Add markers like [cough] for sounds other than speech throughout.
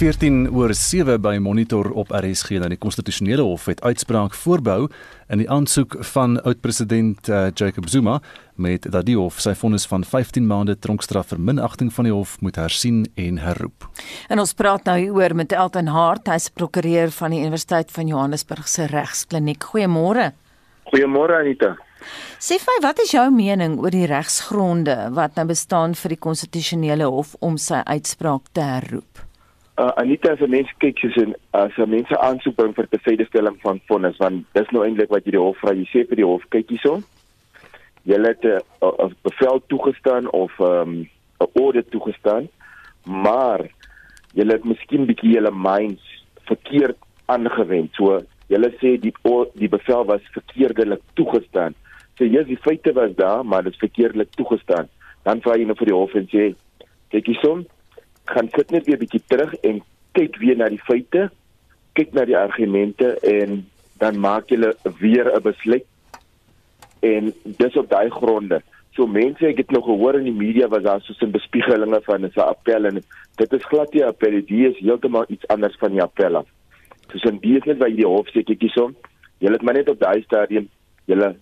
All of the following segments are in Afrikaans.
14 oor 7 by Monitor op RSG dat die konstitusionele hof het uitspraak voorbehou in die aansoek van oud-president uh, Jacob Zuma met dat die hof sy vonnis van 15 maande tronkstraf vir minagting van die hof moet hersien en herroep. En ons praat nou hieroor met Elton Hart, hy's prokureur van die Universiteit van Johannesburg se regskliniek. Goeiemôre. Goeiemôre Anita. Sê vir my, wat is jou mening oor die regsgronde wat nou bestaan vir die konstitusionele hof om sy uitspraak te herroep? Uh, Anita as 'n mens kyk soos in as 'n mens aansoek bring vir beveiligstelling van vonnis want dis nou eintlik wat jy die hof vra jy sê vir die hof kyk hierso. Jy het 'n uh, bevel toegestaan of 'n um, order toegestaan maar jy het miskien bietjie julle minds verkeerd aangewend. So jy sê die die bevel was verkeerdelik toegestaan. So jy die feite was daar maar dit is verkeerdelik toegestaan. Dan vra jy nou vir die hof en sê kyk hierso gaan sit net weer 'n bietjie terug en kyk weer na die feite, kyk na die argumente en dan maak jy weer 'n besluit. En dis op daai gronde. So mense, ek het nog gehoor in die media was daar so 'n bespiegelinge van 'n appel en dit is glad nie 'n appel, dit is heeltemal iets anders van die appel af. Soos in die is net by die hof sê ek hierson, jy het maar net op daai stadium julle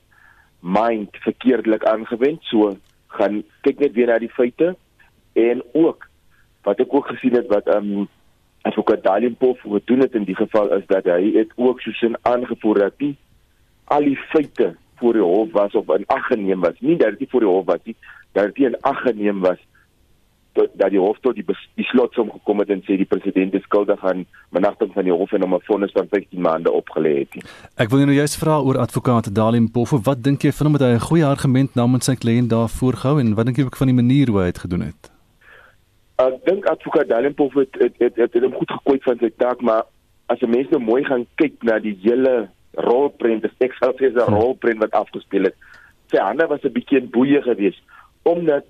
mind verkeerdelik aangewend, so gaan kyk net weer na die feite en ook wat ek ook gesien het wat ehm um, advokaat Dalimpof gedoen het in die geval is dat hy het ook soos 'n aangevoer dat die al die feite voor die hof was of in ag geneem was nie dat dit voor die hof was nie dat dit in ag geneem was tot dat die hof tot die, die slotsom gekom het en sê die president is skuldig aan benagting van die hof en hom 'n vonnis van 15 maande opgelê het. Ek wil nou juist vra oor advokaat Dalimpof wat dink jy van hom het hy 'n goeie argument namens sy kliënt daar voorgehou en wat dink jy ook van die manier hoe hy dit gedoen het? Ek dink advokaat Dallenpof het het het, het, het hom goed gekwyt van sy taak, maar as 'n mens nou mooi gaan kyk na die hele rolprent, dis ek sal sê 'n rolprent wat afgespeel het. Sy hande was 'n bietjie in boeye geweest omdat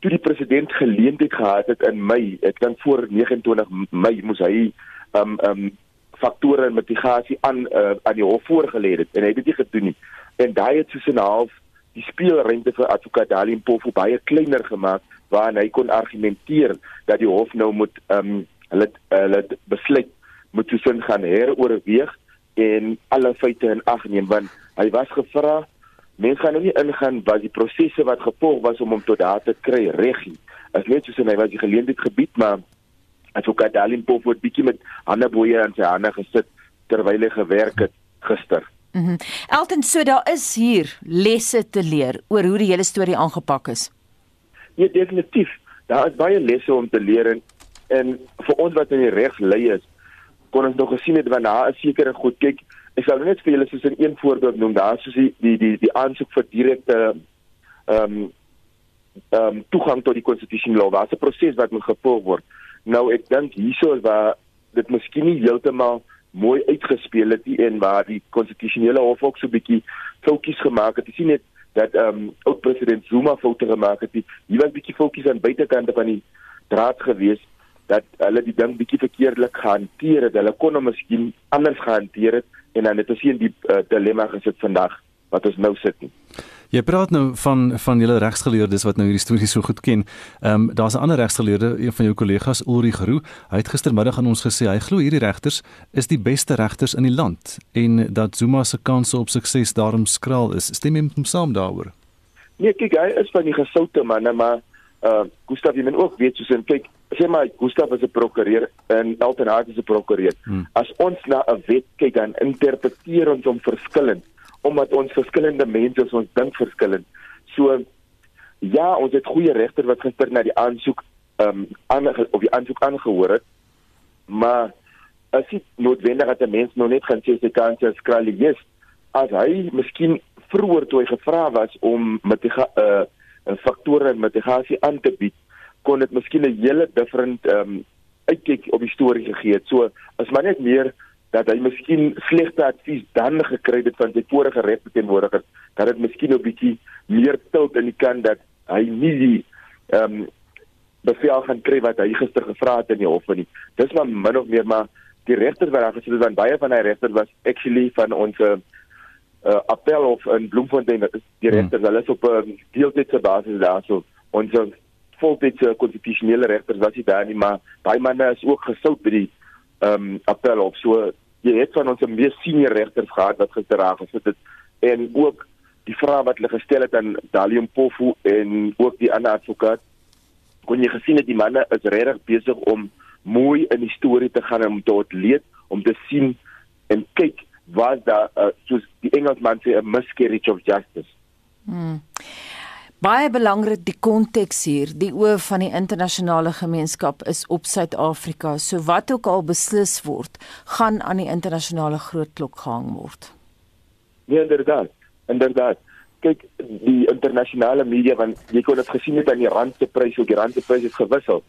toe die president geleentheid gehad het in Mei, ek dink voor 29 Mei moes hy um um faktore en mitigasie aan uh, aan die hof voorgelê het en hy het dit nie gedoen nie. En daai het soos 'n half die speelruimte vir advokaat Dallenpof baie kleiner gemaak waarin hy kon argumenteer dat die hof nou moet ehm um, hulle hulle besluit moet tussen gaan heroorweeg en alle feite in ag neem want hy was gevra mense gaan nou nie ingaan wat die prosesse wat gevolg was om hom tot daar te kry reg nie as net soos hy was die geleentheid gebied maar advokaat Dalin Pof het bietjie met ander boeye aan sy hande gesit terwyl hy gewerk het gister Mhm. Mm Elton, so daar is hier lesse te leer oor hoe die hele storie aangepak is. Ja, definitief. Daar is baie lesse om te leer en, en vir ons wat in die reg lei is, kon ons nog gesien het wanneer daar 'n sekere goed kyk. Ek sal net vir julle soos 'n een voorbeeld noem, daar soos die die die, die aansoek vir direkte ehm um, ehm um, toegang tot die konstitusionele law. Daar's 'n proses wat moet gevolg word. Nou ek dink hierso is waar dit miskien nie heeltemal mooi uitgespeel het nie en waar die konstitusionele hof ook so 'n bietjie foutjies gemaak het. Jy sien net dat ehm um, oud president Zuma foute gemaak het. Hy was bietjie fokus aan buitekante van die draad gewees dat hulle die ding bietjie verkeerdelik gehanteer het. Hulle kon hom miskien anders gehanteer het en dan het ons hier in die uh, dilemma gesit vandag wat ons nou sit nie. Jy praat nou van van julle regsgeleerdes wat nou hierdie storie so goed ken. Ehm um, daar's 'n ander regsgeleerde, een van jou kollegas, Ulrich Roo. Hy het gistermiddag aan ons gesê hy glo hierdie regters is die beste regters in die land en dat Zuma se kanse op sukses daarom skraal is. Stem jy met hom saam daaroor? Nee, kyk, hy is van die gesoute manne, maar uh Gustav, jy moet ook weet soos en kyk, sê maar Gustav is 'n prokureur en Elton Hart is 'n prokureur. Hmm. As ons na 'n wet kyk dan interpreteer ons hom verskillend omdat ons verskillende mense ons dink verskillend. So ja, ons het goeie regter wat gister na die aansoek ehm um, aan of die aansoek aangehoor het. Maar as dit noodwendig dat 'n mens nou net gaan sê sy kan sy skralie is as hy miskien vroeër toe hy gevra was om met die uh, faktore mitigasie aan te bied, kon dit miskien 'n hele different ehm um, uitkyk op die storie gegee het. So as maar net meer dat hy miskien slegte advies dan gekry het van sy vorige regteenwoordiger dat dit miskien 'n bietjie meer tilt in die kant dat hy nie die ehm um, bevel gaan kry wat hy gister gevra het in die hof nie. Dis maar min of meer maar die regter wat daar gesit het van baie van hy regter was actually van ons uh, appel of in Bloemfontein die regter hmm. hulle is op 'n deeltydse basis daar so ons voltydse konstitusionele regters was nie daar nie, maar daai manne is ook gesout by die ehm um, appel op so jy het van ons meer senior regters gehad wat gister raak gesit het en ook die vrae wat hulle gestel het aan Dalium Pofu en ook die ander advokaat kon jy gesien het die manne is regtig besig om mooi in die storie te gaan om te ontleed om te sien en kyk was daar uh, soos die Engelsman sê 'n miscarriage of justice. Hmm. Baie belangrik die konteks hier. Die oë van die internasionale gemeenskap is op Suid-Afrika. So wat ook al beslis word, gaan aan die internasionale groot klok gehang word. Nee, inderdaad. Inderdaad kyk die internasionale media want jy kon dit gesien het aan die rand se prys, ook die rand se prys het gewissel.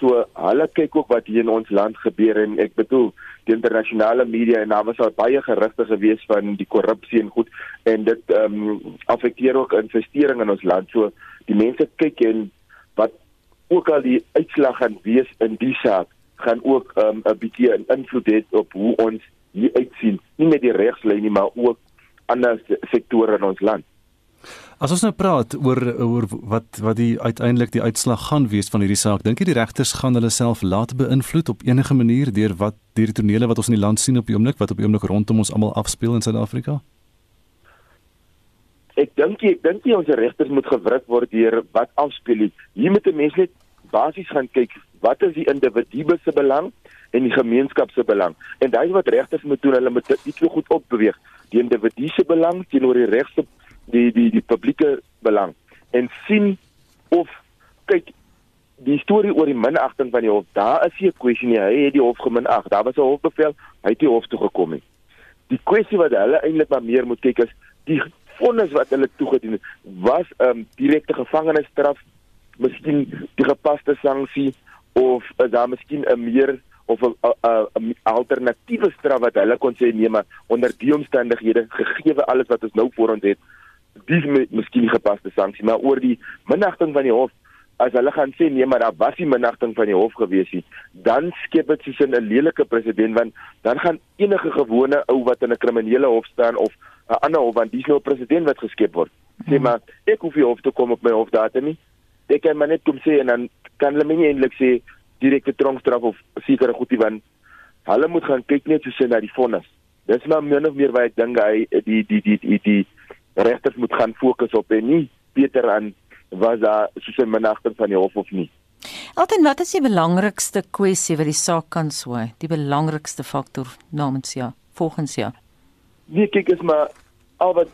So hulle kyk ook wat hier in ons land gebeur en ek bedoel die internasionale media en daar was al baie gerugte gewees van die korrupsie en goed en dit ehm um, affekteer ook investering in ons land. So die mense kyk en wat ook al die uitslag gaan wees in die saak gaan ook ehm, 'n um, bietjie 'n invloed hê op hoe ons hier uitsien, nie net die regslyn nie, maar ook ander sektore in ons land. As ons nou praat oor oor wat wat die uiteindelik die uitslag gaan wees van hierdie saak, dink jy die regters gaan hulle self laat beïnvloed op enige manier deur wat deur die tonele wat ons in die land sien op die oomblik wat op die oomblik rondom ons almal afspeel in Suid-Afrika? Ek dink ek dink jy ons regters moet gewrik word deur wat afspeel. Hier moet 'n mens net basies gaan kyk wat is die individu se belang en die gemeenskap se belang. En daai wat regters moet doen, hulle moet dit so goed opbeweeg. Die individu se belang teenoor die regse die die die publieke belang. En sien of kyk die storie oor die minagting van die hof daar is 'n kwessie nie. Hy het die hof geminag daar was 'n hofbevel hy het die hof toe gekom het die kwessie wat hulle eintlik maar meer moet kyk is die vonnis wat hulle toegedien het was 'n um, direkte gevangenisstraf miskien die gepaste sanksie of is daar miskien 'n meer of 'n alternatiewe straf wat hulle kon sê nee maar onder die omstandighede gegee alles wat ons nou voor ons het dis miskien nie gepaste sanksie maar oor die minagting van die hof as hulle gaan sê nee maar daar was nie minagting van die hof gewees nie dan skep dit soos 'n lelike president want dan gaan enige gewone ou wat in 'n kriminele hof staan of 'n ander hof want dis nou 'n president wat geskep word. Sê maar ek hoef nie hof toe kom op my hofdatum nie. Ek kan maar net kom sê en dan kan hulle my nie eintlik sê direkte tronkstraf of sekere goedie want hulle moet gaan kyk net soos na die vonnis. Dis maar min of meer wat ek dink hy die die die die die regters moet gaan fokus op en nie beter aan was daar soos 'n minagting van die hof of nie. Alten, wat is die belangrikste kwessie wat die saak kan swaai? Die belangrikste faktor namens ja, volgens ja. Nee, kyk is maar al wat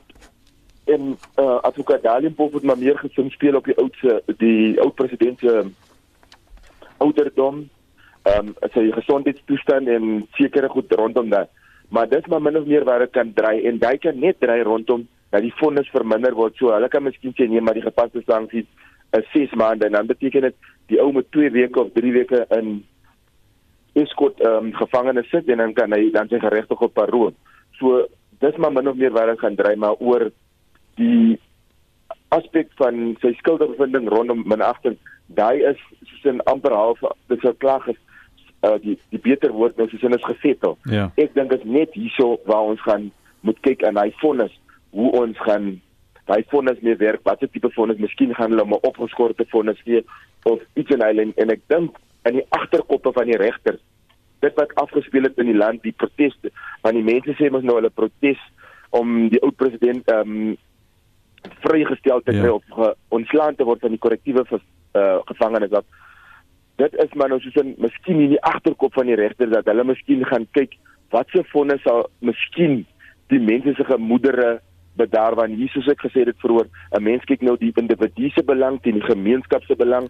en uh, advokaat Dalien Pof het maar meer gesin speel op die oudse die oud president se ouderdom. Ehm um, sy gesondheidstoestand en sekere goed rondom dat. Maar dit is maar min of meer waar dit kan draai en hy kan net draai rondom dat die vonnis verminder word. So hulle kan miskien sê nee, maar die gepaste sanksies is 6 maande en dan beteken dit die ou moet 2 weke of 3 weke in eskort ehm um, gevangenes sit en dan kan hy dan sy geregtig op parol. So dis maar min of meer waar dit gaan dry maar oor die aspek van sy skuldbevinding rondom minagting. Daai is soos 'n amper half dis 'n klag is uh, die die beter woord nou soos in is gesettel. Ja. Ek dink dit is net hierso waar ons gaan moet kyk aan hy vonnis hoe ons gaan daai vonnis mee werk, watter tipe vonnis, miskien gaan hulle 'n opgeskorte vonnis gee of iets in hulle en, ek dink in die agterkoppe van die regters dit wat afgespeel het in die land, die proteste, want die mense sê mos nou hulle protes om die oud president ehm um, vrygestel te kry ja. of ge, ontslaan te word van die korrektiewe uh, gevangenes op. Dit is maar nou soos 'n miskien in die agterkop van die regter dat hulle miskien gaan kyk wat se vonnis sal miskien die mense se gemoedere bedaar want hier soos ek gesê het vroeër 'n mens kyk nou die individu se belang teen die gemeenskap se belang.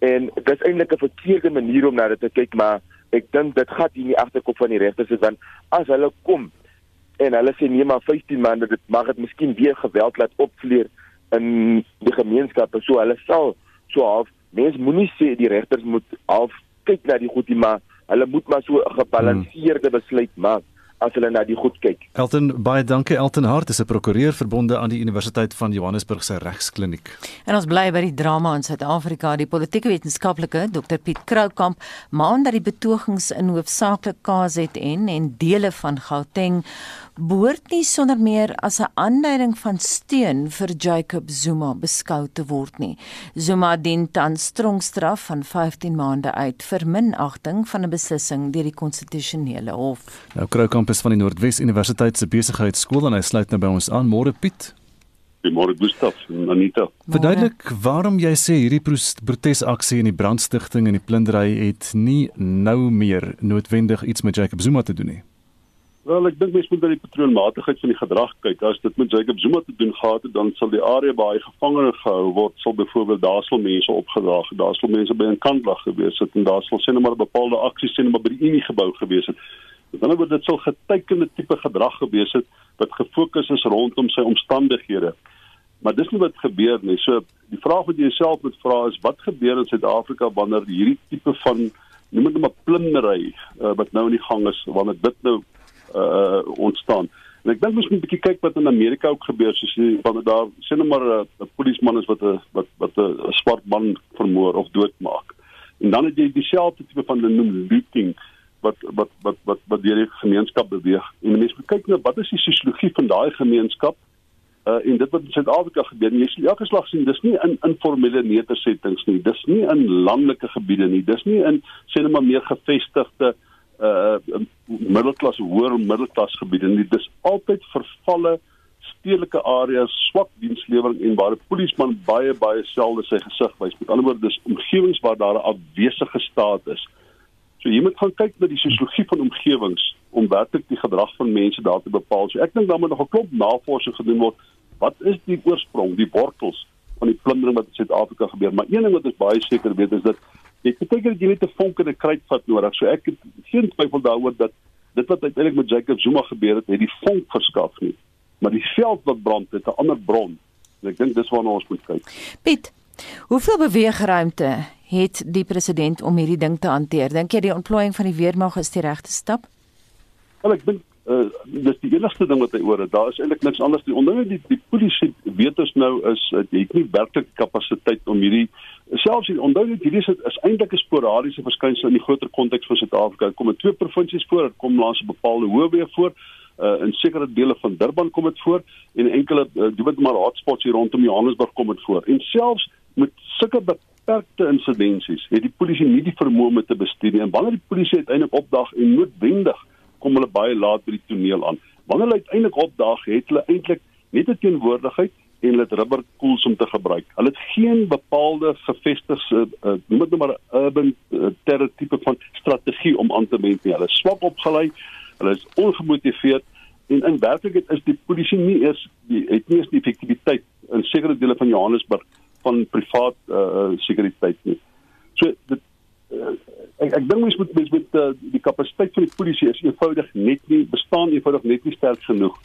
En dit is eintlik 'n verkeerde manier om na dit te kyk maar ek dink dit gaan hier in die agterkop van die regters is want as hulle kom en hulle sê nee maar 15 maande dit mag dit miskien weer geweld laat opvleer in die gemeenskappe. So hulle sal so half mens moenie sê die regters moet half kyk na die goedie maar hulle moet maar so 'n gebalanseerde besluit maak as hulle na die goed kyk. Elton, baie dankie Elton Hart, is 'n prokureur verbonde aan die Universiteit van Johannesburg se regskliniek. En ons bly by die drama in Suid-Afrika. Die politieke wetenskaplike Dr Piet Kroukamp maan dat die betogings in hoofsaaklik KZN en dele van Gauteng behoort nie sonder meer as 'n aanduiding van steun vir Jacob Zuma beskou te word nie. Zuma dien tans strongstraf van 15 maande uit vir minagting van 'n beslissing deur die konstitusionele hof. Nou Kroukamp is van die Noordwes Universiteit se besigheidskool en hy sluit nou by ons aan. Môre Piet. Goeiemôre Gustaf en Anita. Verduidelik waarom jy sê hierdie protesaksie en die brandstigting en die plundering het nie nou meer noodwendig iets met Jacob Zuma te doen nie. Wel, ek dink mens moet na die patroonmatigheid van die gedrag kyk. As dit met Jacob Zuma te doen gehad het, dan sal die area waar hy gevangene gehou word, sal byvoorbeeld daar sal mense opgedraag, daar sal mense by 'n kantlag gewees het en daar sal sien maar bepaalde aksies sien maar by die Unie gebou gewees het. Met ander woorde, dit sal getekende tipe gedrag gewees het wat gefokus is rondom sy omstandighede. Maar dis nie wat gebeur nie. So die vraag wat jy jouself moet vra is wat gebeur in Suid-Afrika wanneer hierdie tipe van noem dit maar plundering uh, wat nou in die gang is, wanneer dit nou uh ontstaan. En ek dink ons moet 'n bietjie kyk wat in Amerika ook gebeur soos die wanneer daar sien nou maar 'n polisieman is wat 'n wat wat 'n swart man vermoor of doodmaak. En dan het jy dieselfde tipe van noem looting wat wat wat wat wat deur die gemeenskap beweeg. En mense moet kyk na wat is die sosiologie van daai gemeenskap uh en dit wat in Suid-Afrika gebeur. Jy sien elke slag sien dis nie in informele nedersettings nie. Dis nie in landelike gebiede nie. Dis nie in sê net maar meer gevestigde uh middelklas hoër middelklas gebiede en dit is altyd vervalle stedelike areas swak dienslewering en waar 'n polisieman baie baie selde sy gesig wys met ander woorde dis omgewings waar daar 'n afwesige staat is so jy moet gaan kyk na die sosiologie van omgewings om werklik die gedrag van mense daar te bepaal so ek dink dan moet nog 'n klomp navorsing gedoen word wat is die oorsprong die wortels van die plundering wat in Suid-Afrika gebeur maar een ding wat ons baie seker weet is dat jy beteken dat jy net 'n vonk en 'n kruitvat nodig. So ek het geen twyfel daaroor dat dit wat uiteindelik met Jacob Zuma gebeur het, het die vonk verskaf nie. Maar die veld wat brand het 'n ander bron. En ek dink dis waarna ons moet kyk. Piet, hoeveel beweegruimte het die president om hierdie ding te hanteer? Dink jy die ontplooiing van die weermag is die regte stap? Wel ek dink uh, dis die enigste ding wat hy oor het. Daar is eintlik niks anders nie. Onder die die polisie weet ons nou is uh, jy het nie werklik kapasiteit om hierdie selfs die onduidelik hierdie is, is eintlik 'n sporadiese verskynsel in die groter konteks van Suid-Afrika. Kom in twee provinsies voor, dit kom langs 'n bepaalde hoofweg voor. Uh, in sekere dele van Durban kom dit voor en enkele uh, doen dit maar hotspots hier rondom Johannesburg kom dit voor. En selfs met sulke beperkte insidensies het die polisie nie die vermoë om te bestuur nie. En wanneer die polisie uiteindelik opdag en noodwendig kom hulle baie laat by die toneel aan. Wanneer hulle uiteindelik opdag, het hulle eintlik net 'n teenwoordigheid en hulle het rubberkoels om te gebruik. Hulle het geen bepaalde gevestigde uh, noem dit nou maar urban uh, terror tipe van strategie om aan te wend nie. Hulle is swak opgelei, hulle is ongemotiveerd en in werklikheid is die polisie nie eers die het nie eens die effektiwiteit in sekere dele van Johannesburg van privaat uh, sekuriteit nie. So dit uh, ek ek dink mens moet mens met uh, die kapasiteit van die polisie is eenvoudig net nie bestaan eenvoudig net nie sterk genoeg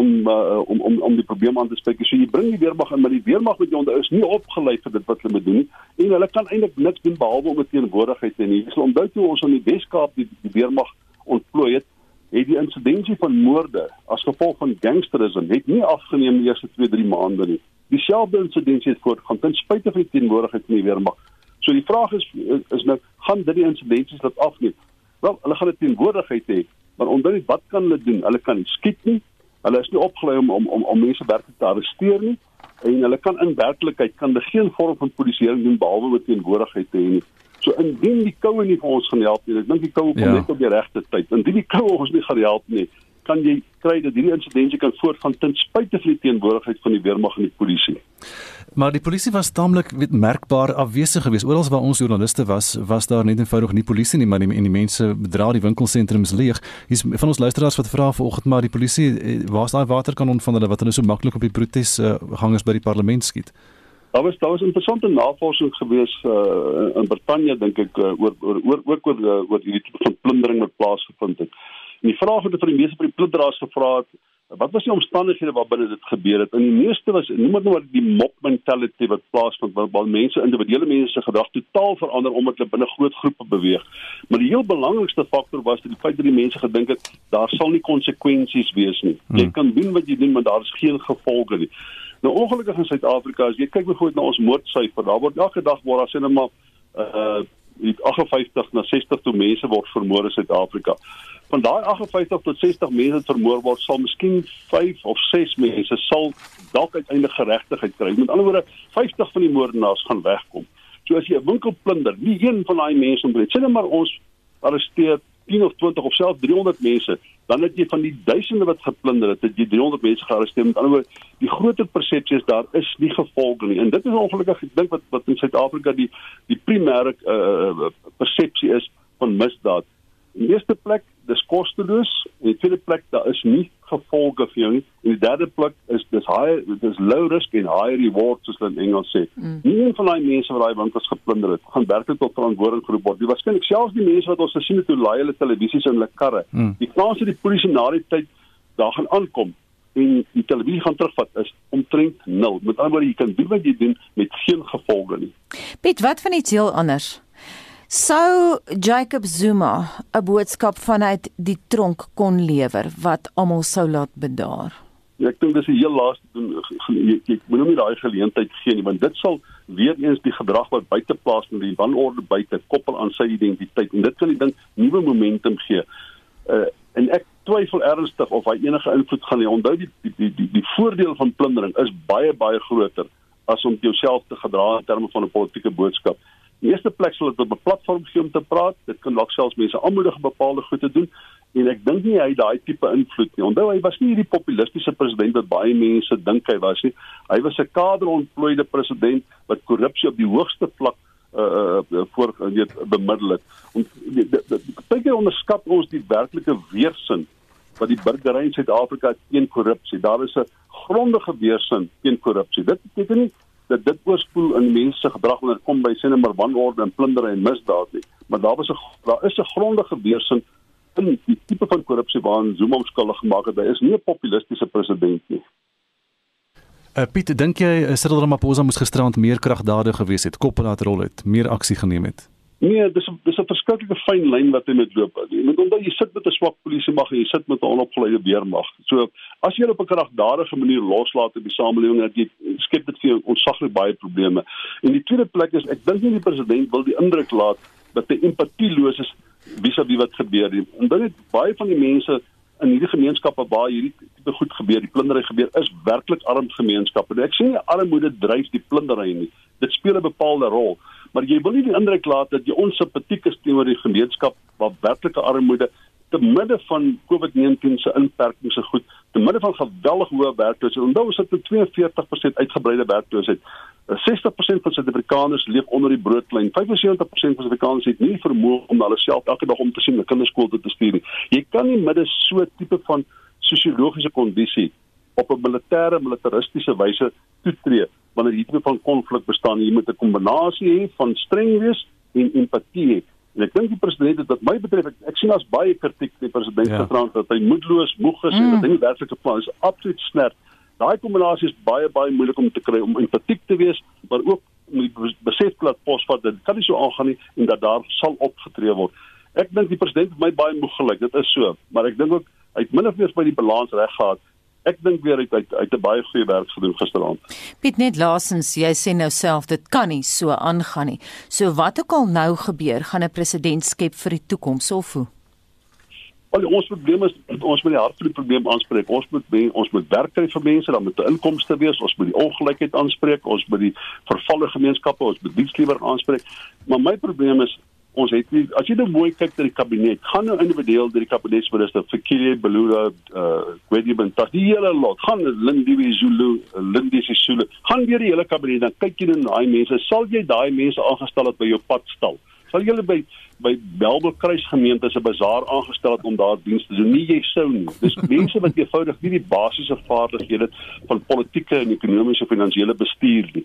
om uh, om om om die probleem aan te spreek. So jy bring die weermag in, maar die weermag wat jy onder is nie opgelei vir dit wat hulle moet doen nie. En hulle kan eintlik niks doen behalwe om 'n teenwoordigheid te hê. Jy sal onthou toe ons aan die Weskaap die, die weermag ontplooi het, het die insidensie van moorde as gevolg van gangsterisme het nie afgeneem die eerste 2-3 maande nie. Dieselfde insidensie het voortgaan ten spyte van die teenwoordigheid van die weermag. So die vraag is is nou gaan dit die insidensies laat afneem? Wel, hulle gaan 'n teenwoordigheid hê, maar onder wat kan hulle doen? Hulle kan nie skiet nie. Hulle is nie opgelei om om om, om mense werklik te arresteer nie en hulle kan in werklikheid kan hulle geen vorm van polisieering doen behalwe met teenwoordigheid te hê nie. So indien die koue nie vir ons gaan help nie, ek dink die koue kom ja. net op die regte tyd. Indien die koue ons nie gaan help nie, kan jy kry dat hierdie insidensie kan voortgaan ten spyte van die teenwoordigheid van die weermag en die polisie. Maar die polisie was taamlik merkbaar afwesig geweest. Oral waar ons joernaliste was, was daar net eenvoudig nie polisie nie, maar die, en die mense bedra die winkelsentrums leeg. Hier's van ons luisteraars wat vra vanoggend maar die polisie, eh, waar's daai waterkanon van hulle wat hulle so maklik op die protes uh, gangers by die parlement skiet? Daar was daar was 'n interessante navorsing gewees uh, in Brittanje dink ek uh, oor oor oor ook oor oor hierdie tipe van plundering wat plaasgevind het. En die vraag wat vir die meeste van die plunderaars gevra het, wat was die omstandighede waarbinne dit gebeur het? En die meeste was noem dit nou maar die mob mentality wat plaasvind waar, waar mense individuele mense se gedrag totaal verander omdat hulle binne groot groepe beweeg. Maar die heel belangrikste faktor was dat die feit dat die mense gedink het daar sal nie konsekwensies wees nie. Jy hmm. kan doen wat jy doen, maar daar is geen gevolge nie. Nou ongelukkig in Suid-Afrika as jy kyk byvoorbeeld na ons moordsyfer, daar word elke dag word daar sê net maar uh 58 na 60 toe mense word vermoor in Suid-Afrika van daai 58 tot 60 mense wat vermoor word, sal miskien 5 of 6 mense sal dalk uiteindelik geregtigheid kry. Met ander woorde, 50 van die moordenaars gaan wegkom. So as jy 'n winkel plunder, nie een van daai mense ontbreek. Net maar ons arresteer 10 of 20 of selfs 300 mense, dan het jy van die duisende wat geplunder het, het jy 300 mense gearresteer. Met ander woorde, die groter persepsie is daar is nie gevolge nie. En dit is ongelukkig, ek dink wat wat in Suid-Afrika die die primêre uh, persepsie is van misdaad. In die eerste plek, dis kosteloos. In die tweede plek, daar is nie gevolge vir jou nie. In die derde plek is dis high dis low risk en high reward soos hulle in Engels sê. Mm. Nie een van daai mense wat daai winkels geplunder het, gaan werklik tot verantwoording geroep word. Die waarskynlik selfs die mense wat ons gesien het hoe laai hulle televisies in hulle karre. Mm. Die kans dat die polisie na die tyd daar gaan aankom en die televisie gaan terugvat is omtrent nul. Met ander woorde, jy kan doen wat jy doen met geen gevolge nie. Piet, wat van iets heel anders? Sou Jacob Zuma 'n boodskap vanuit die tronk kon lewer wat almal sou laat bedaar? Ek dink dis die heel laaste doen ek moet hom nie daai geleentheid gee nie want dit sal weer eens die gedrag wat buite plaas in die wanorde buite koppel aan sy identiteit en dit kan die ding nuwe momentum gee. Uh en ek twyfel ernstig of hy enige invloed gaan hê. Onthou die die die die, die voordeel van plundering is baie baie groter as om jouself te gedra in terme van 'n politieke boodskap. Die eerste plek sal dit op 'n platform gee om te praat. Dit kan dalk selfs mense aanmoedig om bepaalde goed te doen en ek dink nie hy het daai tipe invloed nie. Onthou hy was nie hierdie populistiese president wat baie mense dink hy was nie. Hy was 'n kaderontplooide president wat korrupsie op die hoogste vlak uh voor weet bemiddel het. En baie keer onderskat ons die werklike weerstand wat die burgery in Suid-Afrika teen korrupsie. Daar is 'n grondige weerstand teen korrupsie. Dit beteken nie dat dit oorspoel in mense se gedrag wanneer dit kom by sien maar wanorde en plundere en misdaad nie. Maar daar was 'n daar is 'n grondige beersing in die tipe van korrupsie waaraan Zuma skuldig gemaak het. Hy is nie 'n populistiese president nie. Uh, Piet, dink jy uh, Cyril Ramaphosa moes gisterand meer kragdade gewees het, kop laat rol het, meer aksie geneem het? Nee, dis dis 'n verskriklike fyn lyn wat hy met loop. Jy moet onthou jy sit met 'n swak polisie mag en jy sit met 'n onopgeleide weermag. So as jy op 'n kragdadige manier loslaat in die samelewing dat jy skep dit vir jou ontsaglik baie probleme. En die tweede plek is ek dink nie die president wil die indruk laat dat hy empathieloos is vis-à-vis wat gebeur nie. Dan het baie van die mense in hierdie gemeenskappe waar hierdie tipe goed gebeur, die plundering gebeur, is werklik arm gemeenskappe. Ek sê nie armoede dryf die plundering nie. Dit speel 'n bepaalde rol maar jy wil nie die indruk laat dat jy onsympatiek is teenoor die gemeenskap waar werklike armoede te midde van COVID-19 se inperkings se goed, te midde van geweldig hoë werkloosheid. Onthou ons het met 42% uitgebreide werkloosheid. 60% van Suid-Afrikaners leef onder die broodlyn. 75% van Suid-Afrikaners het nie vermoë om hulle self elke dag om te sien 'n kinderskool te stuur nie. Jy kan nie midde so 'n tipe van sosiologiese kondisie op 'n militêre militaristiese wyse toetree wanneer hierdie van konflik bestaan jy moet 'n kombinasie hê van streng wees en empatie hê. En ek dink die president het wat my betref ek, ek sien as baie kritiek die president ja. getrant dat hy moedeloos moeg is mm. en dat hy nie werklike plan is. Absoluut snert. Daai kombinasie is baie baie moeilik om te kry om empatiek te wees maar ook om die besef plat posvat dit kan nie so aangaan nie en dat daar sal opgetree word. Ek dink die president het my baie moeg gelyk. Dit is so. Maar ek dink ook hy het min of meer by die balans reg gehad ek dink weer uit uit uit 'n baie goeie werk gedoen gisteraand. Piet net laasens, jy sê nou self dit kan nie so aangaan nie. So wat ook al nou gebeur, gaan 'n president skep vir die toekoms of hoe? Al ons probleem is ons moet die hart van die probleem aanspreek. Ons moet ons moet werk kry vir mense, dan moet 'n inkomste wees. Ons moet die ongelykheid aanspreek. Ons moet die vervalle gemeenskappe, ons moet diensliewer aanspreek. Maar my probleem is ons het nie as jy nou mooi kyk na die kabinet, gaan nou individueel deur die kabinetsminister Fikile Belula, uh Gwedi Benta, die hele lot, gaan Lindiwe Zulu, Lindi Sisulu, gaan weer die hele kabinet dan kyk jy nou na daai mense, sal jy daai mense aangestel het by jou padstal? Sal jy hulle by by Belbel Kruisgemeente se bazaar aangestel het om daar diens te doen? Nie jy sou nie. Dis [laughs] mense wat eenvoudig nie die basiese vaardighede van politieke en ekonomiese finansiële bestuur nie.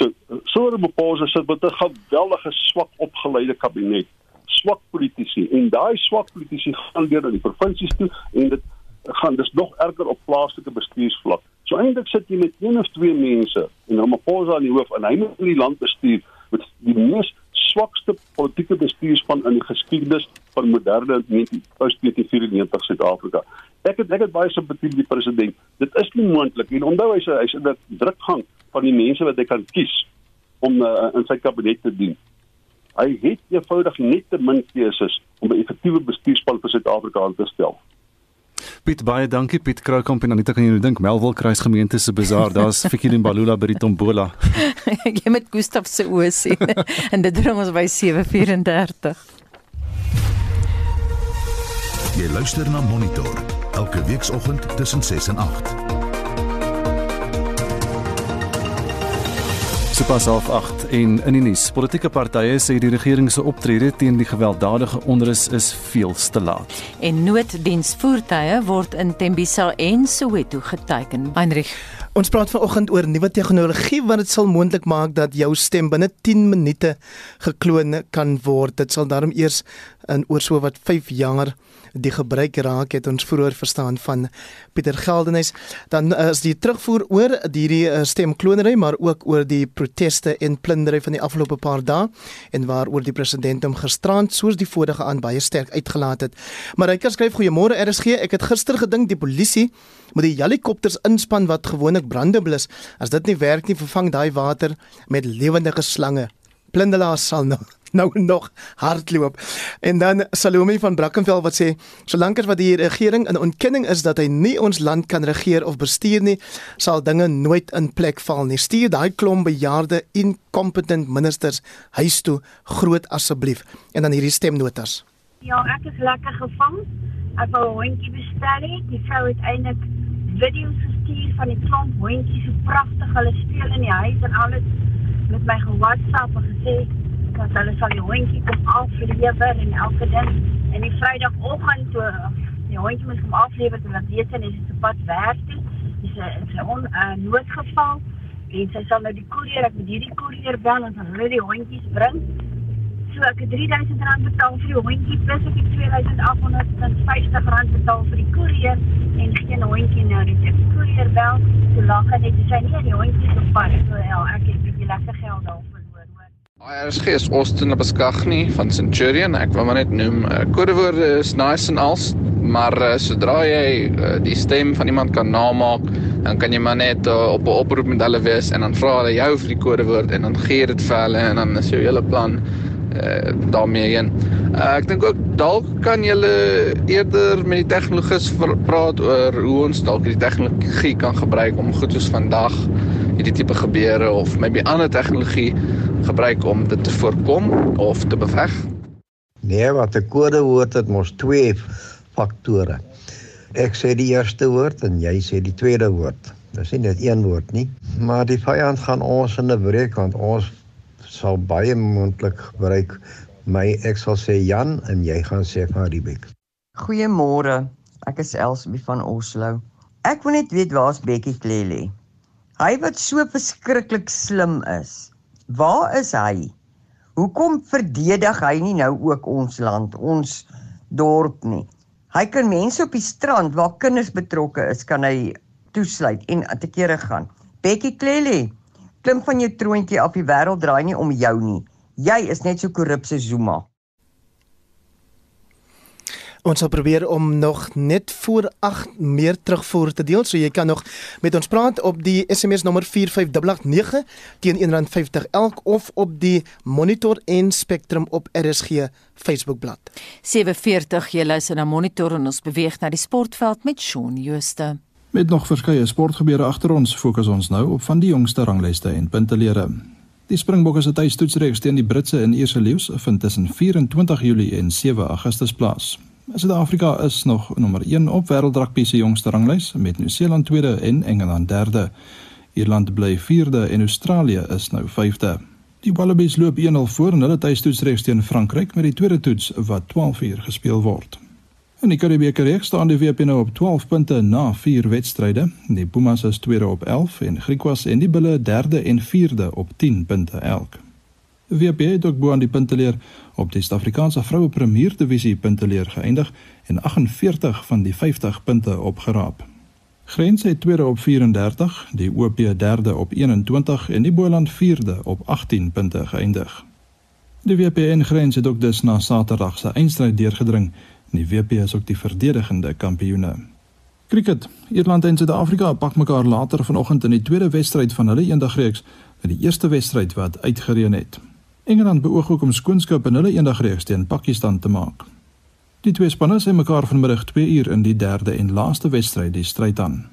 So sonder Mposa sit met 'n geweldige swak opgeleide kabinet, swak politici en daai swak politici gaan weer na die provinsies toe en dit gaan dis nog erger op plaaslike bestuursvlak. So eintlik sit jy met een of twee mense en Ramaphosa in die hoof en hy moet die land bestuur met die mees swakste politieke bestuurspan in die geskiedenis van moderne 1994 Suid-Afrika. Ek het ek het baie simpatie vir die president. Dit is nie moontlik nie. Onthou hy's hy's in 'n drukgang van die mense wat hy kan kies om uh, in sy kabinet te dien. Hy het eenvoudig net te min keuses om 'n effektiewe bestuurspan vir Suid-Afrika aan te stel. Piet baie dankie Piet Kroukamp en Anita kan jy nou dink Melville Kruis gemeente se bazaar daar's [laughs] Fikile Mbalula by die Tombola. [laughs] Jy met Gustaf se oë sien [laughs] en dit bring ons by 7:34. Jy luister na Monitor elke weekoggend tussen 6 en 8. Sopas half 8 en in die nuus. Politieke partye sê die regering se optrede teen die gewelddadige onrus is veel te laat. En nooddiensvoertuie word in Tembisa en Soweto geteken. Heinrich Ons praat vanoggend oor nuwe tegnologie wat dit sal moontlik maak dat jou stem binne 10 minute gekloon kan word. Dit sal daarom eers in oor so wat 5 jaar die gebruik raak het. Ons vroeër verstaan van Pieter Geldenhuys. Dan uh, is die terugvoer oor hierdie uh, stemklonery maar ook oor die proteste en plundering van die afgelope paar dae en waaroor die president hom gisterand soos die vorige aan baie sterk uitgelaat het. Maar hy skryf goeiemôre RSG ek het gister gedink die polisie moet die helikopters inspan wat gewoonlik brandeblus as dit nie werk nie vervang daai water met lewendige slange plundelaars sal nou [laughs] nou nog hardloop. En dan Salome van Brackenfell wat sê solank as wat die regering in ontkenning is dat hy nie ons land kan regeer of bestuur nie, sal dinge nooit in plek val nie. Stuur daai klomp bejaarde incompetent ministers huis toe groot asseblief. En dan hierdie stemnotas. Ja, ek is lekker gevang. Ek wou hondjie bestel het. Die vrou het eintlik video's gestuur van die klomp hondjies, so pragtig hulle speel in die huis en alles met my ge-WhatsApp en gesê dat hulle sal die hondjie kom aflewer en elke ding en die Vrydagoggend toe die hondjie moet kom aflewer toe dat weet sy is op pad werk toe. Dis 'n dis uh, noodgeval en sy sal nou die koerier ek moet hierdie koerier bel en hulle die hondjies bring. So ek het R3000 betaal vir die hondjie plus ek het R2850 betaal vir die koerier en geen hondjie nou nie. Ek koerier bel, so lag hy net sy nie die hondjie op pad. So ja, ek het 'n bietjie lekker geld daarvoor. IRSG is Austin Beskagni van Centurion. Ek wil maar net noem, uh, kodewoorde is nice en als, maar uh, sodra jy uh, die stem van iemand kan namaak, dan kan jy maar net uh, op 'n oproep met hulle wees en dan vra hulle jou vir die kodewoord en dan gee dit vir hulle en dan is jou hele plan uh, daarmee heen. Uh, ek dink ook dalk kan jy eerder met die tegnologus praat oor hoe ons dalk die tegnologie kan gebruik om goed soos vandag hierdie tipe gebeure of maybe ander tegnologie gebruik om dit te voorkom of te beveg? Nee, wat 'n kodewoord het mos twee faktore. Ek sê die eerste woord en jy sê die tweede woord. Dis nie net een woord nie, maar die vyand gaan ons in 'n breek want ons sal baie moontlik gebruik my ek sal sê Jan en jy gaan sê van Riebeck. Goeiemôre. Ek is Elsbie van Oslo. Ek wil net weet waar's Bekkie Klele. Hy wat so verskriklik slim is. Waar is hy? Hoekom verdedig hy nie nou ook ons land, ons dorp nie? Hy kan mense op die strand waar kinders betrokke is, kan hy toesluit en te kere gaan. Bekkie Klele, klim van jou troontjie af, die wêreld draai nie om jou nie. Jy is net so korrup so Zuma. Ons sal probeer om nog net voor 8 meer terugvoer te deel, so jy kan nog met ons praat op die SMS nommer 45889 teen R1.50 elk of op die Monitor en Spectrum op RSG Facebookblad. 740 jy luister na Monitor en ons beweeg na die sportveld met Shaun Jooste. Met nog verskeie sportgebeure agter ons, fokus ons nou op van die jongste ranglyste en puntelere. Die Springbokke se tuistoetsreeks teen die Britse en Ierse leeu's vind tussen 24 Julie en 7 Augustus plaas. Suid-Afrika is nog nommer 1 op wêreldrugby se jongste ranglys met Nieu-Seeland tweede en Engeland derde. Ierland bly vierde en Australië is nou vyfde. Die Wallabies loop 1-0 voor in hulle tuistoetsreeks teen Frankryk met die tweede toets wat 12 uur gespeel word. In die Karibebeker reeks staan die WP nou op 12 punte na 4 wedstryde. Die Pumas is tweede op 11 en Griquas en die Bulle derde en vierde op 10 punte elk. WP het ook bo aan die punteleer op die Suid-Afrikaanse vroue premier divisie punteleer geëindig en 48 van die 50 punte opgeraap. Grens het tweede op 34, die OP derde op 21 en die Boland vierde op 18 punte geëindig. Die WP en Grens het ook dus na Saterdag se eindstryd deurgedring die WP is ook die verdedigende kampioene. Kriket. Ierland en Suid-Afrika pak mekaar later vanoggend in die tweede wedstryd van hulle eendagreeks met die eerste wedstryd wat uitgereën het. Engeland beoog ook om skoonskap in hulle eendagreeks teen Pakistan te maak. Die twee spanne sien mekaar vanmiddag 2 uur in die derde en laaste wedstryd die stryd aan.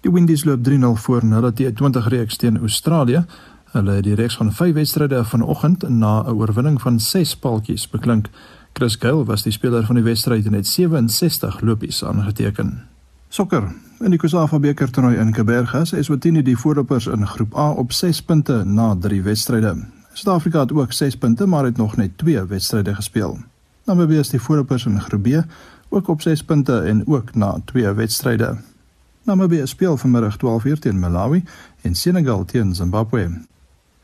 Die Windies loop 3-0 voor in hulle T20 reeks teen Australië. Hulle het die reeks van 5 wedstryde vanoggend na 'n oorwinning van 6 paltjies beklink. Chris Gayle was die speler van die wedstryd en het 67 lopies aangeteken. Sokker. In die Kusafa beker toernooi in Kaapberg is Eswatini die voorlopers in groep A op 6 punte na 3 wedstryde. Suid-Afrika het ook 6 punte, maar het nog net 2 wedstryde gespeel. Namibië is die voorlopers in groep B ook op 6 punte en ook na 2 wedstryde. Namibië speel vanmiddag 12:00 teen Malawi en Senegal teen Zimbabwe.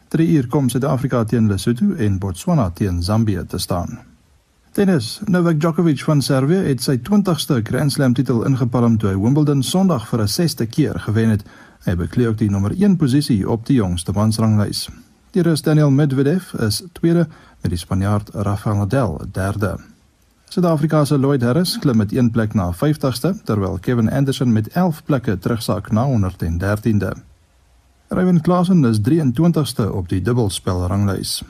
3:00 kom Suid-Afrika teen Lesotho en Botswana teen Zambië te staan. Tennis. Novak Djokovic van Servië het sy 20ste Grand Slam titel ingepalm toe hy Wimbledon Sondag vir 'n 6ste keer gewen het. Hy bekleed ook die nommer 1 posisie op die jongste mansranglys. Die Rus Daniel Medvedev is tweede met die Spanjaard Rafael Nadal derde. Suid-Afrika se Lloyd Harris klim met een plek na 50ste terwyl Kevin Anderson met 11 plekke terugsak na 113de. Ryan Klassen is 23ste op die dubbelspelranglys.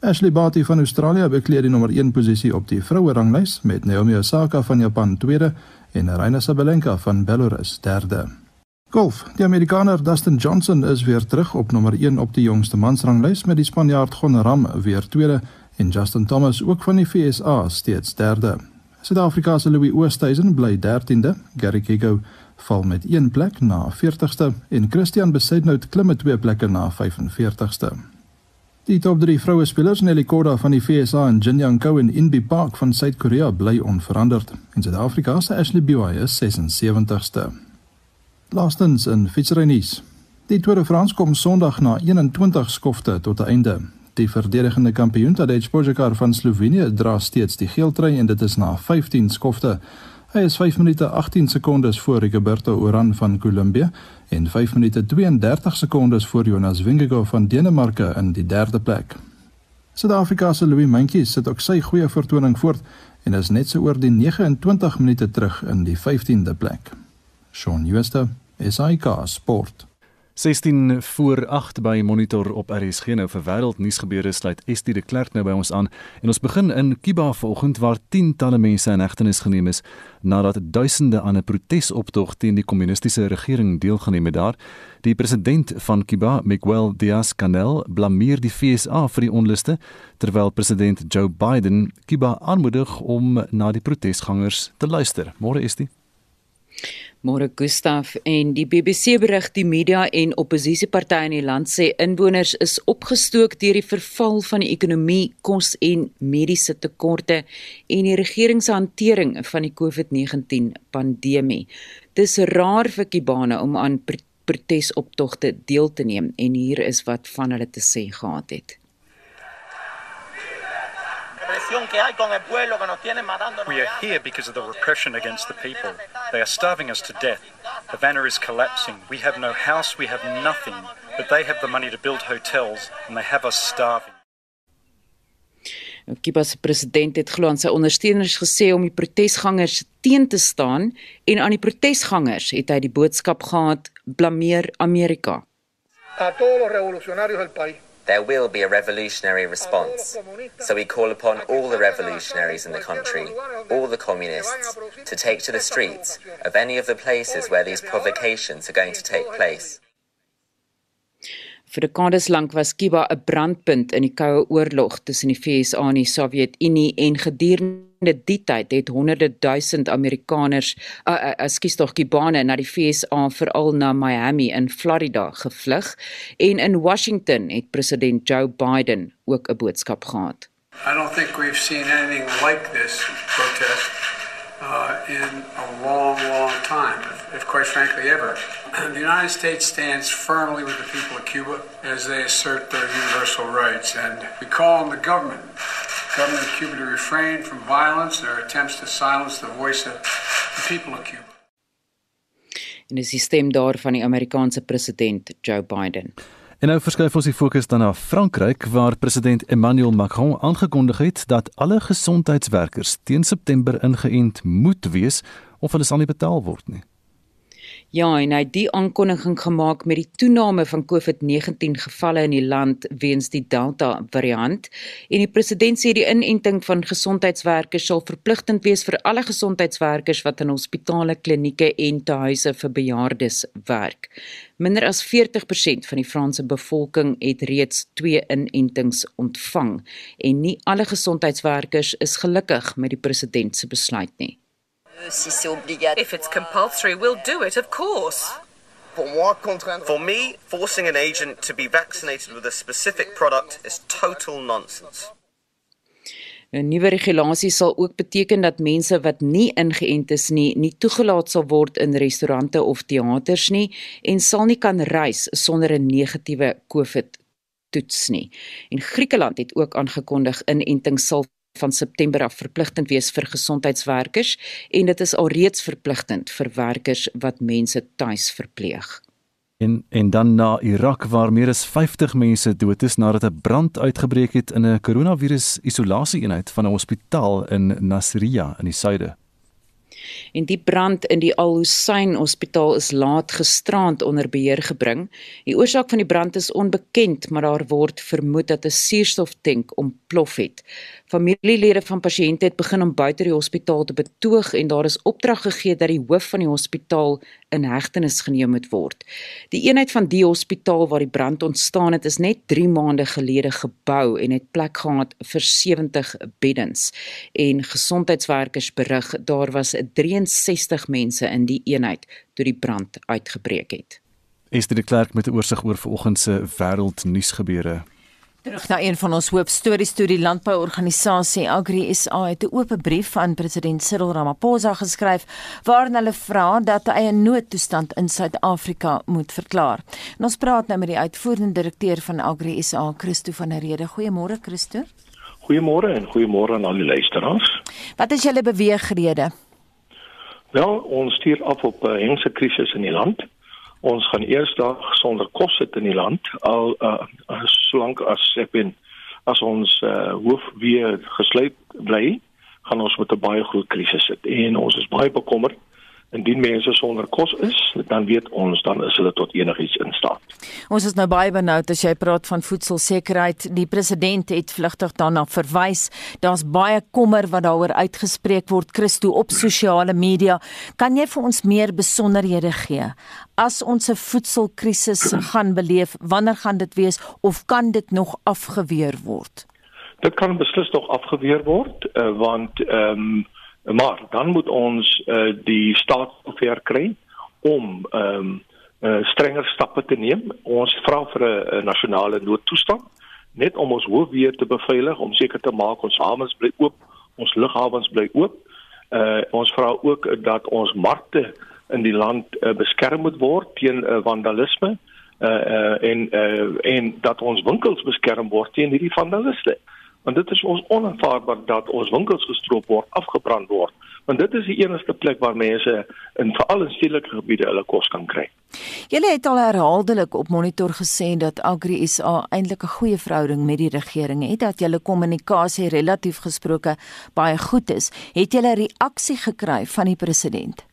Ashley Barty van Australië bekleed die nommer 1 posisie op die vroue ranglys met Naomi Osaka van Japan tweede en Aryna Sabalenka van Belarus derde. Golf. Die Amerikaner Dustin Johnson is weer terug op nommer 1 op die jongste mansranglys met die Spanjaard Gon Ram weer tweede en Justin Thomas ook van die VSA steeds derde. Suid-Afrika se Louis Oosthuizen bly 13de, Gary Kigo val met 1 plek na 40ste en Christian Besaidnout klim met 2 plekke na 45ste. Die top 3 vroue spelers Nelly Korda van die FSA en Jin Young Ko en Inbi Park van Suid-Korea bly onveranderd. In Suid-Afrika se Ashley Buy is 76ste. Laastens in fietsrynuus. Die Tour de France kom Sondag na 21 skofte tot 'n einde. Die verdedigende kampioen Tadej Pogačar van Slovenië dra steeds die geel trui en dit is na 15 skofte. Hy is 5 minute 18 sekondes voor Rigoberto Urán van Kolumbie en 5 minute 32 sekondes voor Jonas Vingegaard van Denemarke in die derde plek. Suid-Afrika se Louis Mentjes sit ook sy goeie vertoning voort en is net so oor die 29 minute terug in die 15de plek. Shaun Schuster, SAK Sport. 16 voor 8 by Monitor op RSG nou vir wêreldnuus gebeure sluit Estie de Klerk nou by ons aan. En ons begin in Kiba vanoggend waar tientalle mense in hegtenis geneem is nadat duisende aan 'n protesoptog teen die kommunistiese regering deelgeneem het daar. Die president van Kiba Miguel Diaz-Canel blameer die FSA vir die onluste terwyl president Joe Biden Kiba aanmoedig om na die protesgangers te luister. Môre Estie Môre Gustaf en die BBC berig die media en oppositiepartye in die land sê inwoners is opgestook deur die verval van die ekonomie, kos en mediese tekorte en die regering se hantering van die COVID-19 pandemie. Dis raar vir Kibane om aan protesoptogte deel te neem en hier is wat van hulle te sê gehad het. We are here because of the repression against the people. They are starving us to death. Havana is collapsing. We have no house, we have nothing. But they have the money to build hotels and they have us starving. Kiba se president het glo aan sy ondersteuners gesê om die protesgangers teen te staan en aan die protesgangers het hy die boodskap gehad blameer Amerika. A todos los revolucionarios del país there will be a revolutionary response. So we call upon all the revolutionaries in the country, all the communists, to take to the streets of any of the places where these provocations are going to take place. Vir dekades lank was Kuba 'n brandpunt in die Koue Oorlog tussen die VS en die Sowjetunie en gedurende die tyd het honderde duisend Amerikaners, ekskuus uh, uh, tog Kubane na die VS veral na Miami in Florida gevlug en in Washington het president Joe Biden ook 'n boodskap gehad. I don't think we've seen anything like this protest uh, in a long long time. If quite frankly ever. The United States stands firmly with the people of Cuba as they assert their universal rights, and we call on the government, government of Cuba, to refrain from violence and their attempts to silence the voice of the people of Cuba. En dis die stem daar van die Amerikaanse president Joe Biden. En nou verskuif ons die fokus dan na Frankryk waar president Emmanuel Macron aangekondig het dat alle gesondheidswerkers teen September ingeënt moet wees of hulle sal nie betaal word nie. Ja, en hy het die aankondiging gemaak met die toename van COVID-19 gevalle in die land weens die Delta variant. En die president sê die inenting van gesondheidswerkers sal verpligtend wees vir alle gesondheidswerkers wat in hospitale, klinieke en tuise vir bejaardes werk. Minder as 40% van die Franse bevolking het reeds twee inentings ontvang en nie alle gesondheidswerkers is gelukkig met die president se besluit nie. Si c'est obligatoire. If it's compulsory, we'll do it, of course. Pour moi, contraindre... For me, forcing an agent to be vaccinated with a specific product is total nonsense. 'n Nuwe regulasie sal ook beteken dat mense wat nie ingeënt is nie, nie toegelaat sal word in restaurante of teaters nie en sal nie kan reis sonder 'n negatiewe COVID toets nie. En Griekeland het ook aangekondig inenting sal van September af verpligtend wees vir gesondheidswerkers en dit is alreeds verpligtend vir werkers wat mense tuis verpleeg. En en dan na Irak waar meer as 50 mense dood is nadat 'n brand uitgebreek het in 'n koronavirus isolasieeenheid van 'n hospitaal in Nasiriyah in die suide. En die brand in die Al Hussein Hospitaal is laat gisterand onder beheer gebring. Die oorsaak van die brand is onbekend, maar daar word vermoed dat 'n suurstoftank ontplof het. Familielede van pasiënte het begin om buite die hospitaal te betoog en daar is opdrag gegee dat die hoof van die hospitaal in hegtenis geneem moet word. Die eenheid van die hospitaal waar die brand ontstaan het, is net 3 maande gelede gebou en het plek gehad vir 70 beddens. En gesondheidswerkers berig daar was 63 mense in die eenheid toe die brand uitgebreek het. Esther de Klerk met 'n oorsig oor vanoggend se wêreldnuusgebeure. Terug na een van ons hoofstories toe die landbouorganisasie Agri SA het 'n oop brief aan president Cyril Ramaphosa geskryf waarin hulle vra dat hy 'n noodtoestand in Suid-Afrika moet verklaar. En ons praat nou met die uitvoerende direkteur van Agri SA, Christo van der Rede. Goeiemôre Christo. Goeiemôre en goeiemôre aan al die luisteraars. Wat is julle beweegrede? Wel, ons stuur af op 'n hengse krisis in die land ons gaan eers daar sonder kos sit in die land al uh, solank as ben as ons uh, hoof weer gesluit bly gaan ons met 'n baie groot krisis sit. En ons is baie bekommerd indien mense sonder kos is, dan weet ons dan is hulle tot enigiets in staat. Ons is nou baie benoud as jy praat van voedselsekerheid. Die president het vlugtig daarna verwys. Daar's baie kommer wat daaroor uitgespreek word Christo op sosiale media. Kan jy vir ons meer besonderhede gee? As ons 'n voedselkrisis [clears throat] gaan beleef, wanneer gaan dit wees of kan dit nog afgeweer word? Dit kan beslis nog afgeweer word, uh, want ehm um, maar dan moet ons uh, die staat ver kry om ehm um, uh, strenger stappe te neem. Ons vra vir 'n nasionale noodtoestand net om ons hoofweë te beveilig om seker te maak ons havens bly oop, ons lughawens bly oop. Uh ons vra ook dat ons markte in die land uh, beskerm moet word teen uh, vandalisme uh, uh en uh en dat ons winkels beskerm word teen hierdie vandaliste want dit is ons onaanvaarbaar dat ons winkels gestroop word, afgebrand word, want dit is die enigste plek waar mense in veral in stedelike gebiede hulle kos kan kry. Julle het al herhaaldelik op monitor gesê dat Agri SA eintlik 'n goeie verhouding met die regering het, dat julle kommunikasie relatief gesproke baie goed is. Het julle reaksie gekry van die president?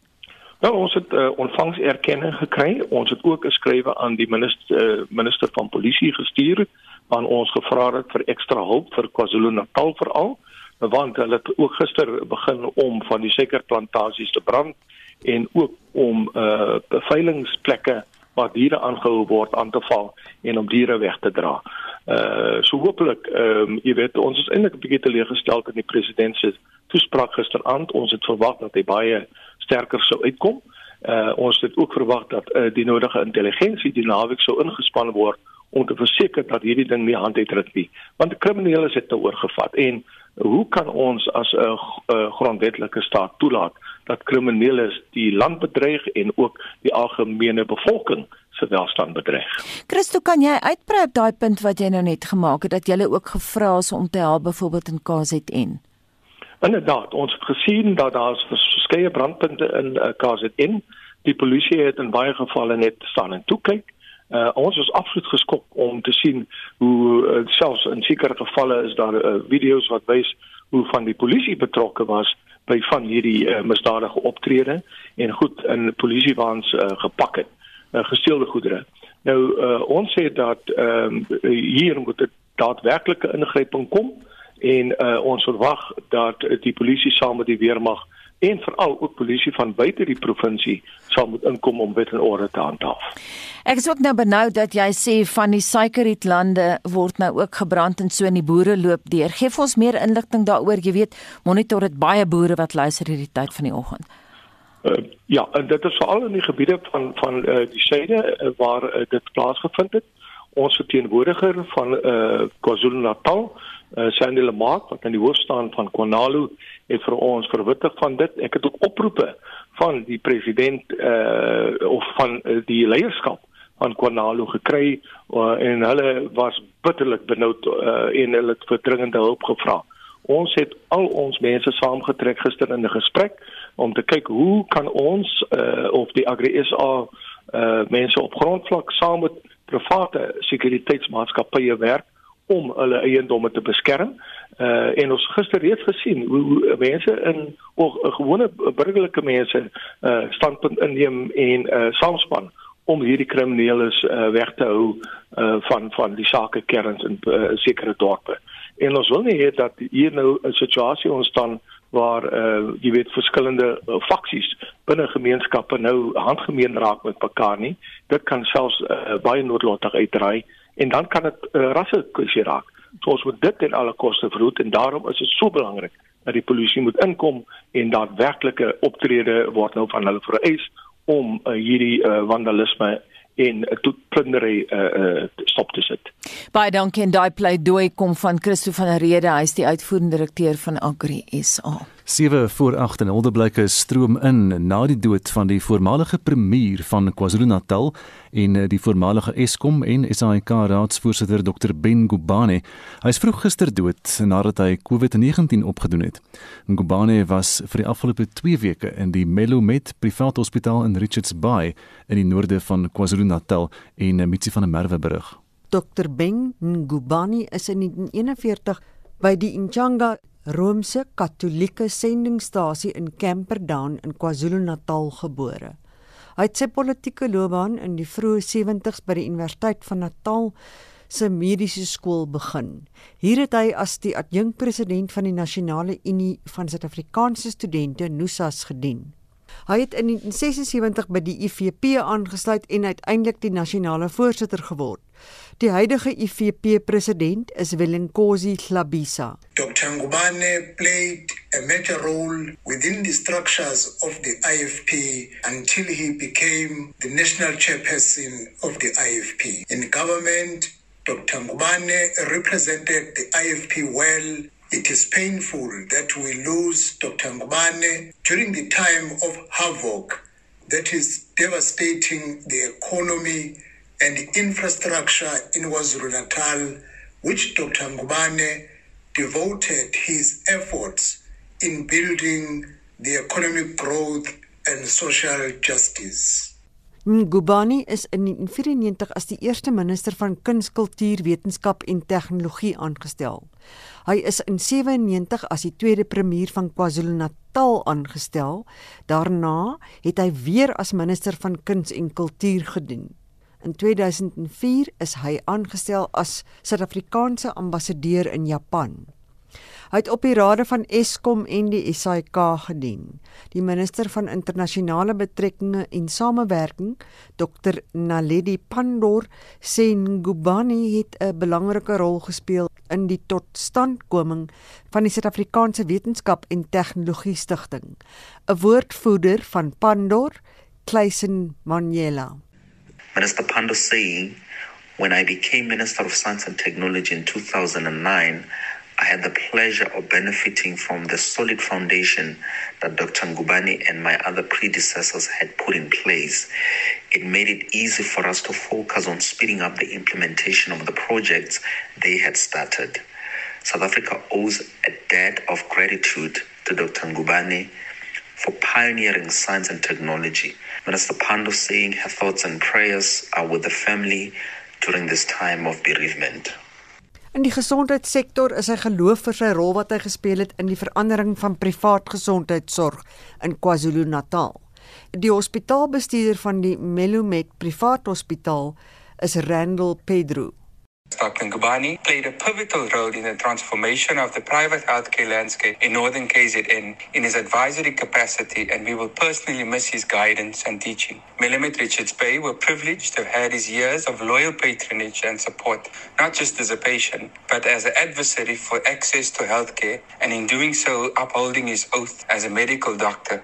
Nou ons het uh, ontvangserkenning gekry. Ons het ook 'n skrywe aan die minister uh, minister van polisie gestuur aan ons gevra het vir ekstra hulp vir KwaZulu-Natal veral want hulle het ook gister begin om van die suikerplantasies te brand en ook om uh beveiligingsplekke waar diere aangehou word aan te val en om diere weg te dra. Uh so hopelik ehm um, jy weet ons is eintlik 'n bietjie teleeggestel in die president se toespraak gisteraand. Ons het verwag dat hy baie sterker sou uitkom. Uh ons het ook verwag dat uh, die nodige intelligensie die naweek sou ingespan word om te verseker dat hierdie ding nie hand uitdruk nie want kriminele het dit oorgevat en hoe kan ons as 'n grondwetlike staat toelaat dat kriminele die land bedreig en ook die algemene bevolking se welstand bedreig. Christo, kan jy uitbrei op daai punt wat jy nou net gemaak het dat jy ook gevra is om te help byvoorbeeld in KZN? Inderdaad, ons het gesien dat daar verskeie brandpunte in uh, KZN. Die polisie het in baie gevalle net staan en toe kyk. Uh, ons is absoluut geskok om te sien hoe uh, selfs in sekere gevalle is daar uh, video's wat wys hoe van die polisie betrokke was by van hierdie uh, misdadige optrede en goed in polisiewaans uh, gepak het uh, gesteelde goedere. Nou uh, ons sê dat um, hier moet 'n daadwerklike ingryping kom en uh, ons verwag dat die polisie saam met die weermag en veral ook polisie van buite die provinsie sal moet inkom om wet en orde te handhaaf. Ek is ook nou benou dat jy sê van die suikerrietlande word nou ook gebrand en so in die boere loop deur. Geef ons meer inligting daaroor. Jy weet, monitor dit baie boere wat luister hierdie tyd van die oggend. Uh, ja, en dit is veral in die gebiede van van uh, die suide uh, waar uh, dit plaasgevind het. Ons verteenwoordiger van uh, KwaZulu-Natal, uh, Sandile Mark wat aan die hoof staan van KwaNalu het vir ons verwittig van dit. Ek het ook oproepe van die president uh of van uh, die leierskap van Kwanalo gekry uh, en hulle was bitterlik benoud uh, en hulle het vir dringende hulp gevra. Ons het al ons mense saamgetrek gister in 'n gesprek om te kyk hoe kan ons uh, of die Agri SA uh, mense op grondvlak saam met private sekuriteitsmaatskappye werk om hulle eiendomme te beskerm. Uh en ons gister reeds gesien hoe, hoe mense in of uh, gewone burgerlike mense uh standpunt inneem en uh saamspan om hierdie kriminele uh weg te hou uh van van die sake kerns in uh, sekere dorpe. En ons wil nie hê dat hier nou 'n situasie ontstaan waar uh jy weet verskillende uh, faksies binne gemeenskappe nou handgemeen raak met mekaar nie. Dit kan selfs uh, baie noodlottig uitdraai en dan kan dit 'n uh, rasse kwessie raak. So ons moet dit ten alle koste verhoed en daarom is dit so belangrik dat die polisie moet inkom en daadwerklike optrede word nou van hulle vereis om uh, hierdie uh, vandalisme en tot plundering uh, uh, stop te sit. Baie dankie en daai pleidooi kom van Christo van der Rede, hy is die uitvoerende direkteur van Agri SA. 7 voor 8 en Olderblyke stroom in na die dood van die voormalige premier van KwaZulu-Natal en eh, die voormalige Eskom en SAIK raadsvoorsitter Dr Ben Gubane. Hy is vroeg gister dood nadat hy COVID-19 opgedoen het. Gubane was vir die afgelope 2 weke in die Melomed Privaat Hospitaal in Richards Bay in die noorde van KwaZulu-Natal en eh, Mitsi van der Merwe berig. Dr Ben Gubane is in 1941 by die Inchanga Romeinse Katolieke sendingstasie in Camperdown in KwaZulu-Natal gebore. Hy het sy politieke loopbaan in die vroeë 70's by die Universiteit van Natal se mediese skool begin. Hier het hy as die adjunkpresident van die Nasionale Unie van Suid-Afrikaanse Studente NUSAS gedien. Hy het in 1976 by die IFP aangesluit en uiteindelik die nasionale voorsitter geword. Die huidige IFP president is Willenkosi Hlabisa. Dr. Ngubane played a major role within the structures of the IFP until he became the national chairperson of the IFP. In government, Dr. Ngubane represented the IFP well. It is painful that we lose Dr. Ngubane during the time of havoc that is devastating the economy and infrastructure in KwaZulu-Natal, which Dr. Ngubane devoted his efforts in building the economic growth and social justice. Ngubani is in 1994 as die eerste minister van kuns, kultuur, wetenskap en tegnologie aangestel. Hy is in 97 as die tweede premier van KwaZulu-Natal aangestel. Daarna het hy weer as minister van kuns en kultuur gedien. In 2004 is hy aangestel as Suid-Afrikaanse ambassadeur in Japan. Hy het op die rade van Eskom en die SAIK gedien. Die minister van internasionale betrekkinge en samewerking, Dr Naledi Pandor, sê Ngubani het 'n belangrike rol gespeel in die totstandkoming van die Suid-Afrikaanse Wetenskap en Tegnologie Stichting. 'n Woordvoerder van Pandor, Kleisen Manyela Minister Pando saying, when I became Minister of Science and Technology in 2009, I had the pleasure of benefiting from the solid foundation that Dr. Ngubani and my other predecessors had put in place. It made it easy for us to focus on speeding up the implementation of the projects they had started. South Africa owes a debt of gratitude to Dr. Ngubani for pioneering science and technology. Minister Pando saying her thoughts and prayers are with the family during this time of bereavement. In die gesondheidssektor is hy geloof vir sy rol wat hy gespeel het in die verandering van privaat gesondheidsorg in KwaZulu-Natal. Die hospitaalbestuurder van die Melomet Privaat Hospitaal is Randall Pedro. Dr. Ngubani played a pivotal role in the transformation of the private healthcare landscape in northern KZN in his advisory capacity, and we will personally miss his guidance and teaching. Melamed Richards Bay were privileged to have had his years of loyal patronage and support, not just as a patient, but as an adversary for access to healthcare, and in doing so, upholding his oath as a medical doctor.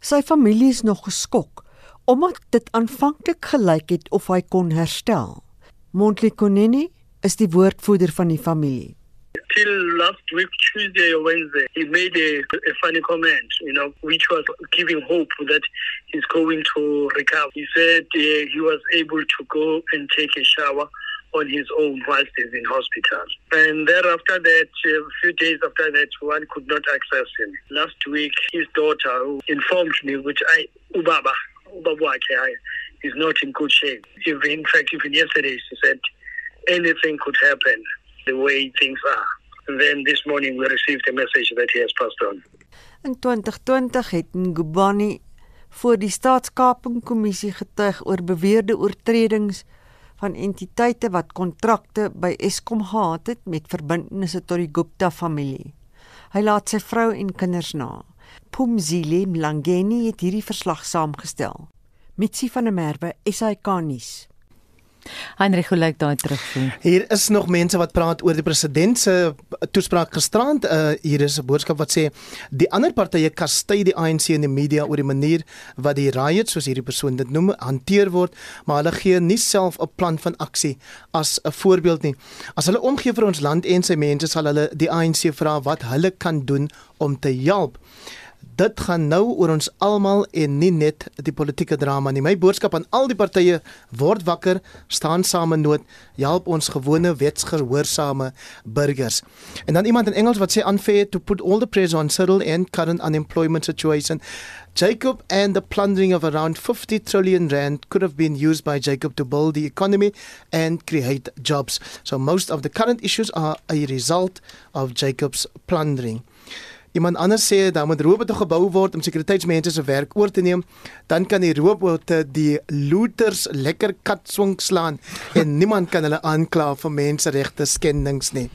Sy familie is nog geskok omdat dit aanvanklik gelyk het of hy kon herstel. Montli Koneni is die woordvoerder van die familie. Till last week, Tuesday or Wednesday, he made a, a funny comment, you know, which was giving hope that he's going to recover. He said uh, he was able to go and take a shower on his own whilst he's in hospital. And thereafter that, a few days after that, one could not access him. Last week, his daughter informed me, which I, Ubaba, Ubaba is not in good shape. In fact, even yesterday, she said, anything could happen the way things are. And then this morning we received a message that he has passed on. In 2020 het Ngubani voor die staatskapingkommissie getuig oor beweerde oortredings van entiteite wat kontrakte by Eskom gehad het met verbintenisse tot die Gupta familie. Hy laat sy vrou en kinders na. Pumzile Mlangeni het hierdie verslag saamgestel. Mitsi van der Merwe, SAK nuus. Heinrich gelyk daai terugvoer. Hier is nog mense wat praat oor die president se toespraak gisterand. Uh, hier is 'n boodskap wat sê die ander partye kastei die ANC in die media oor die manier wat die riot soos hierdie persoon dit noem hanteer word, maar hulle gee nie self 'n plan van aksie as 'n voorbeeld nie. As hulle omgee vir ons land en sy mense sal hulle die ANC vra wat hulle kan doen om te help dit gaan nou oor ons almal en nie net die politieke drama nie. My boodskap aan al die partye word wakker, staan saam in nood, help ons gewone wetsgehoorsame burgers. En dan iemand in Engels wat sê unfair to put all the pressure on Cyril and current unemployment situation. Jacob and the plundering of around 50 trillion rand could have been used by Jacob to build the economy and create jobs. So most of the current issues are a result of Jacob's plundering. Iemand anders sê dan moet robotte gebou word om sekuriteitsmense se werk oor te neem, dan kan die robotte die looters lekker katswink slaan en [laughs] niemand kan hulle aankla vir menseregte skendings nie.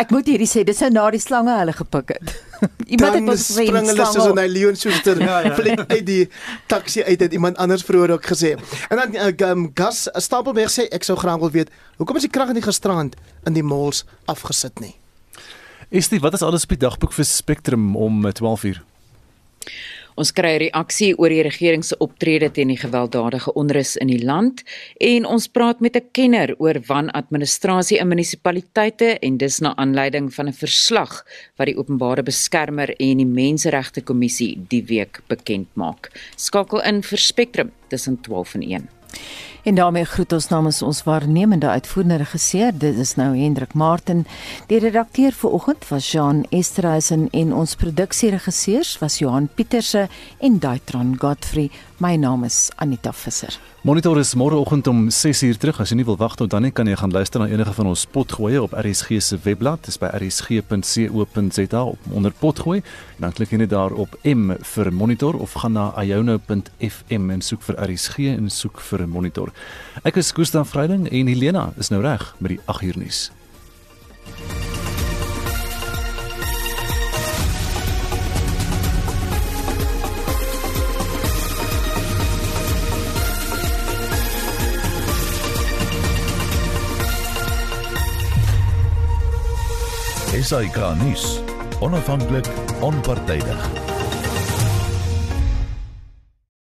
Ek moet hierdie sê, dis nou na die slange hulle gepik het. [laughs] Iemand het ons gesê hulle is so 'n Leon Schuster. [laughs] ja, ja. Vlieg uit die taxi uit het iemand anders vroeër ook gesê. En dan um, Gas Stapelberg sê ek sou graag wil weet, hoekom is die krag in die gisterand in die malls afgesit nie? Dit wat is alles op die dagboek vir Spectrum om 12:00? Eh, ons kry reaksie oor die regering se optrede teen die gewelddadige onrus in die land en ons praat met 'n kenner oor wanadministrasie in munisipaliteite en dis na aanleiding van 'n verslag wat die openbare beskermer en die menseregte kommissie die week bekend maak. Skakel in vir Spectrum tussen 12 en 1. En daarmee groet ons namens ons waarnemende uitvoerende regisseur, dit is nou Hendrik Martin. Die redakteur vir oggend was Jean Esterhuizen en ons produksieregisseurs was Johan Pieterse en Daitron Godfrey. My naam is Anita Visser. Monitor is môreoggend om 6uur terug. As jy nie wil wag tot dan nie, kan jy gaan luister na enige van ons potgoeie op RSG se webblad. Dit is by rsg.co.za onder potgooi. Dan klik jy net daar op M vir monitor of gaan na iono.fm en soek vir RSG en soek vir 'n monitor. Ek is Koos van Vreiding en Helena is nou reg met die 8uur nuus. SAK nuus. Onafhanklik, onpartydig.